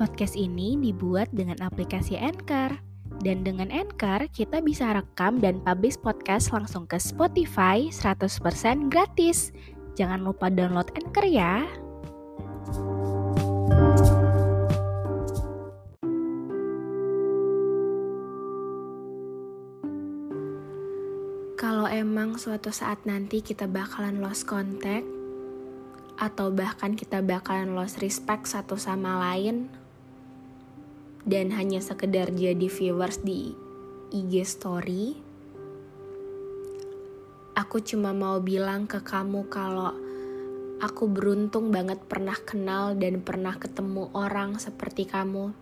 Podcast ini dibuat dengan aplikasi Anchor. Dan dengan Anchor, kita bisa rekam dan publish podcast langsung ke Spotify 100% gratis. Jangan lupa download Anchor ya. Kalau emang suatu saat nanti kita bakalan lost contact, atau bahkan kita bakalan lost respect satu sama lain, dan hanya sekedar jadi viewers di IG story, aku cuma mau bilang ke kamu kalau aku beruntung banget pernah kenal dan pernah ketemu orang seperti kamu.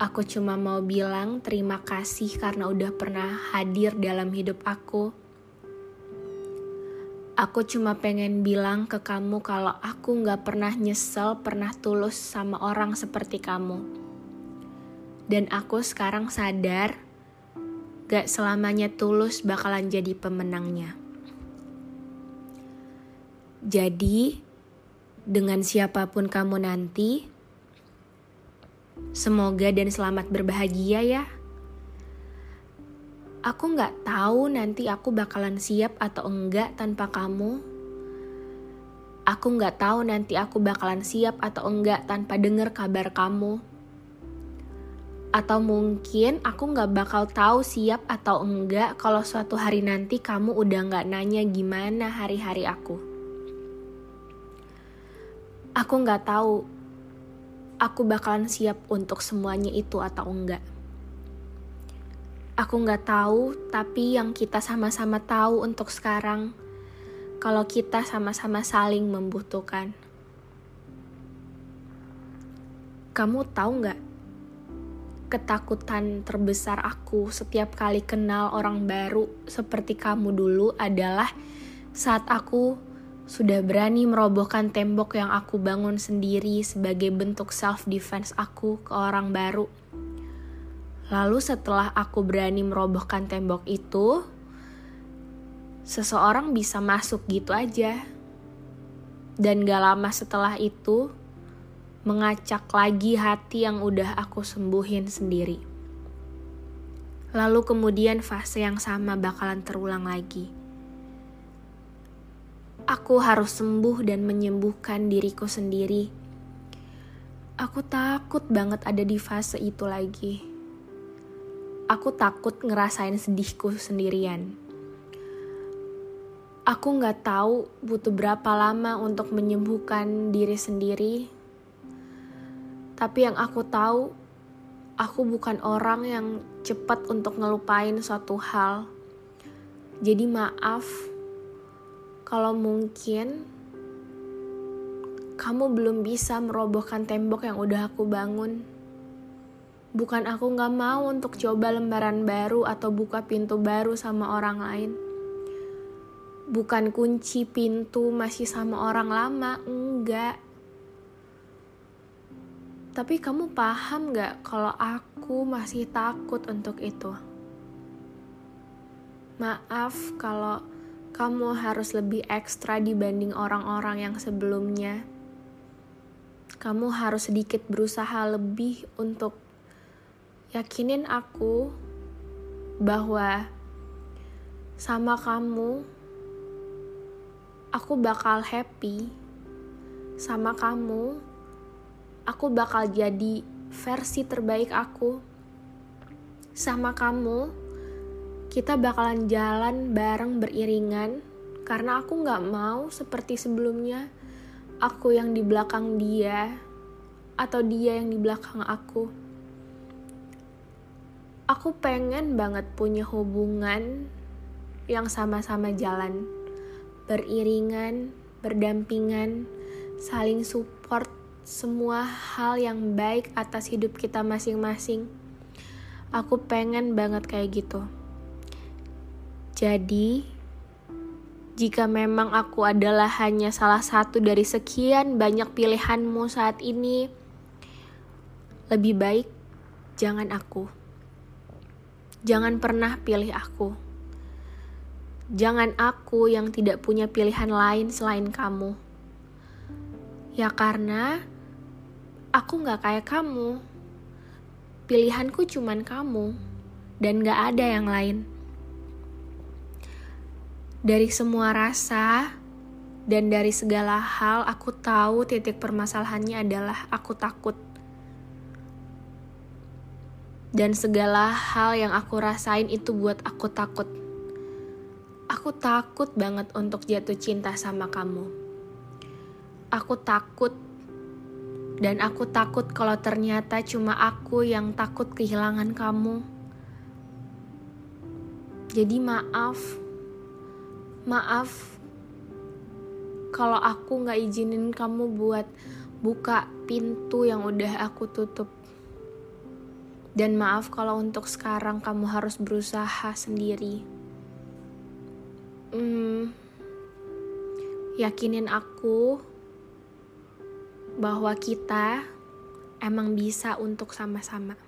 Aku cuma mau bilang terima kasih karena udah pernah hadir dalam hidup aku. Aku cuma pengen bilang ke kamu kalau aku gak pernah nyesel pernah tulus sama orang seperti kamu. Dan aku sekarang sadar gak selamanya tulus bakalan jadi pemenangnya. Jadi, dengan siapa pun kamu nanti, semoga dan selamat berbahagia ya. Aku nggak tahu nanti aku bakalan siap atau enggak tanpa kamu. Aku nggak tahu nanti aku bakalan siap atau enggak tanpa dengar kabar kamu. Atau mungkin aku nggak bakal tahu siap atau enggak kalau suatu hari nanti kamu udah nggak nanya gimana hari-hari aku. Aku nggak tahu aku bakalan siap untuk semuanya itu atau enggak. Aku nggak tahu, tapi yang kita sama-sama tahu untuk sekarang, kalau kita sama-sama saling membutuhkan. Kamu tahu nggak? Ketakutan terbesar aku setiap kali kenal orang baru seperti kamu dulu adalah saat aku sudah berani merobohkan tembok yang aku bangun sendiri sebagai bentuk self-defense aku ke orang baru. Lalu setelah aku berani merobohkan tembok itu, seseorang bisa masuk gitu aja. Dan gak lama setelah itu, mengacak lagi hati yang udah aku sembuhin sendiri. Lalu kemudian fase yang sama bakalan terulang lagi. Aku harus sembuh dan menyembuhkan diriku sendiri. Aku takut banget ada di fase itu lagi. Aku takut ngerasain sedihku sendirian. Aku nggak tahu butuh berapa lama untuk menyembuhkan diri sendiri. Tapi yang aku tahu, aku bukan orang yang cepat untuk ngelupain suatu hal. Jadi maaf kalau mungkin kamu belum bisa merobohkan tembok yang udah aku bangun. Bukan aku gak mau untuk coba lembaran baru atau buka pintu baru sama orang lain. Bukan kunci pintu masih sama orang lama, enggak. Tapi kamu paham gak kalau aku masih takut untuk itu? Maaf kalau kamu harus lebih ekstra dibanding orang-orang yang sebelumnya. Kamu harus sedikit berusaha lebih untuk yakinin aku bahwa sama kamu aku bakal happy. Sama kamu aku bakal jadi versi terbaik aku. Sama kamu kita bakalan jalan bareng beriringan karena aku gak mau seperti sebelumnya aku yang di belakang dia atau dia yang di belakang aku aku pengen banget punya hubungan yang sama-sama jalan, beriringan, berdampingan, saling support semua hal yang baik atas hidup kita masing-masing. Aku pengen banget kayak gitu. Jadi, jika memang aku adalah hanya salah satu dari sekian banyak pilihanmu saat ini, lebih baik jangan aku. Jangan pernah pilih aku. Jangan aku yang tidak punya pilihan lain selain kamu. Ya karena aku gak kayak kamu. Pilihanku cuman kamu, dan gak ada yang lain. Dari semua rasa dan dari segala hal, aku tahu titik permasalahannya adalah aku takut dan segala hal yang aku rasain itu buat aku takut. Aku takut banget untuk jatuh cinta sama kamu. Aku takut dan aku takut kalau ternyata cuma aku yang takut kehilangan kamu. Jadi maaf, maaf kalau aku gak izinin kamu buat buka pintu yang udah aku tutup. Dan maaf kalau untuk sekarang kamu harus berusaha sendiri. Hmm, yakinin aku bahwa kita emang bisa untuk sama-sama.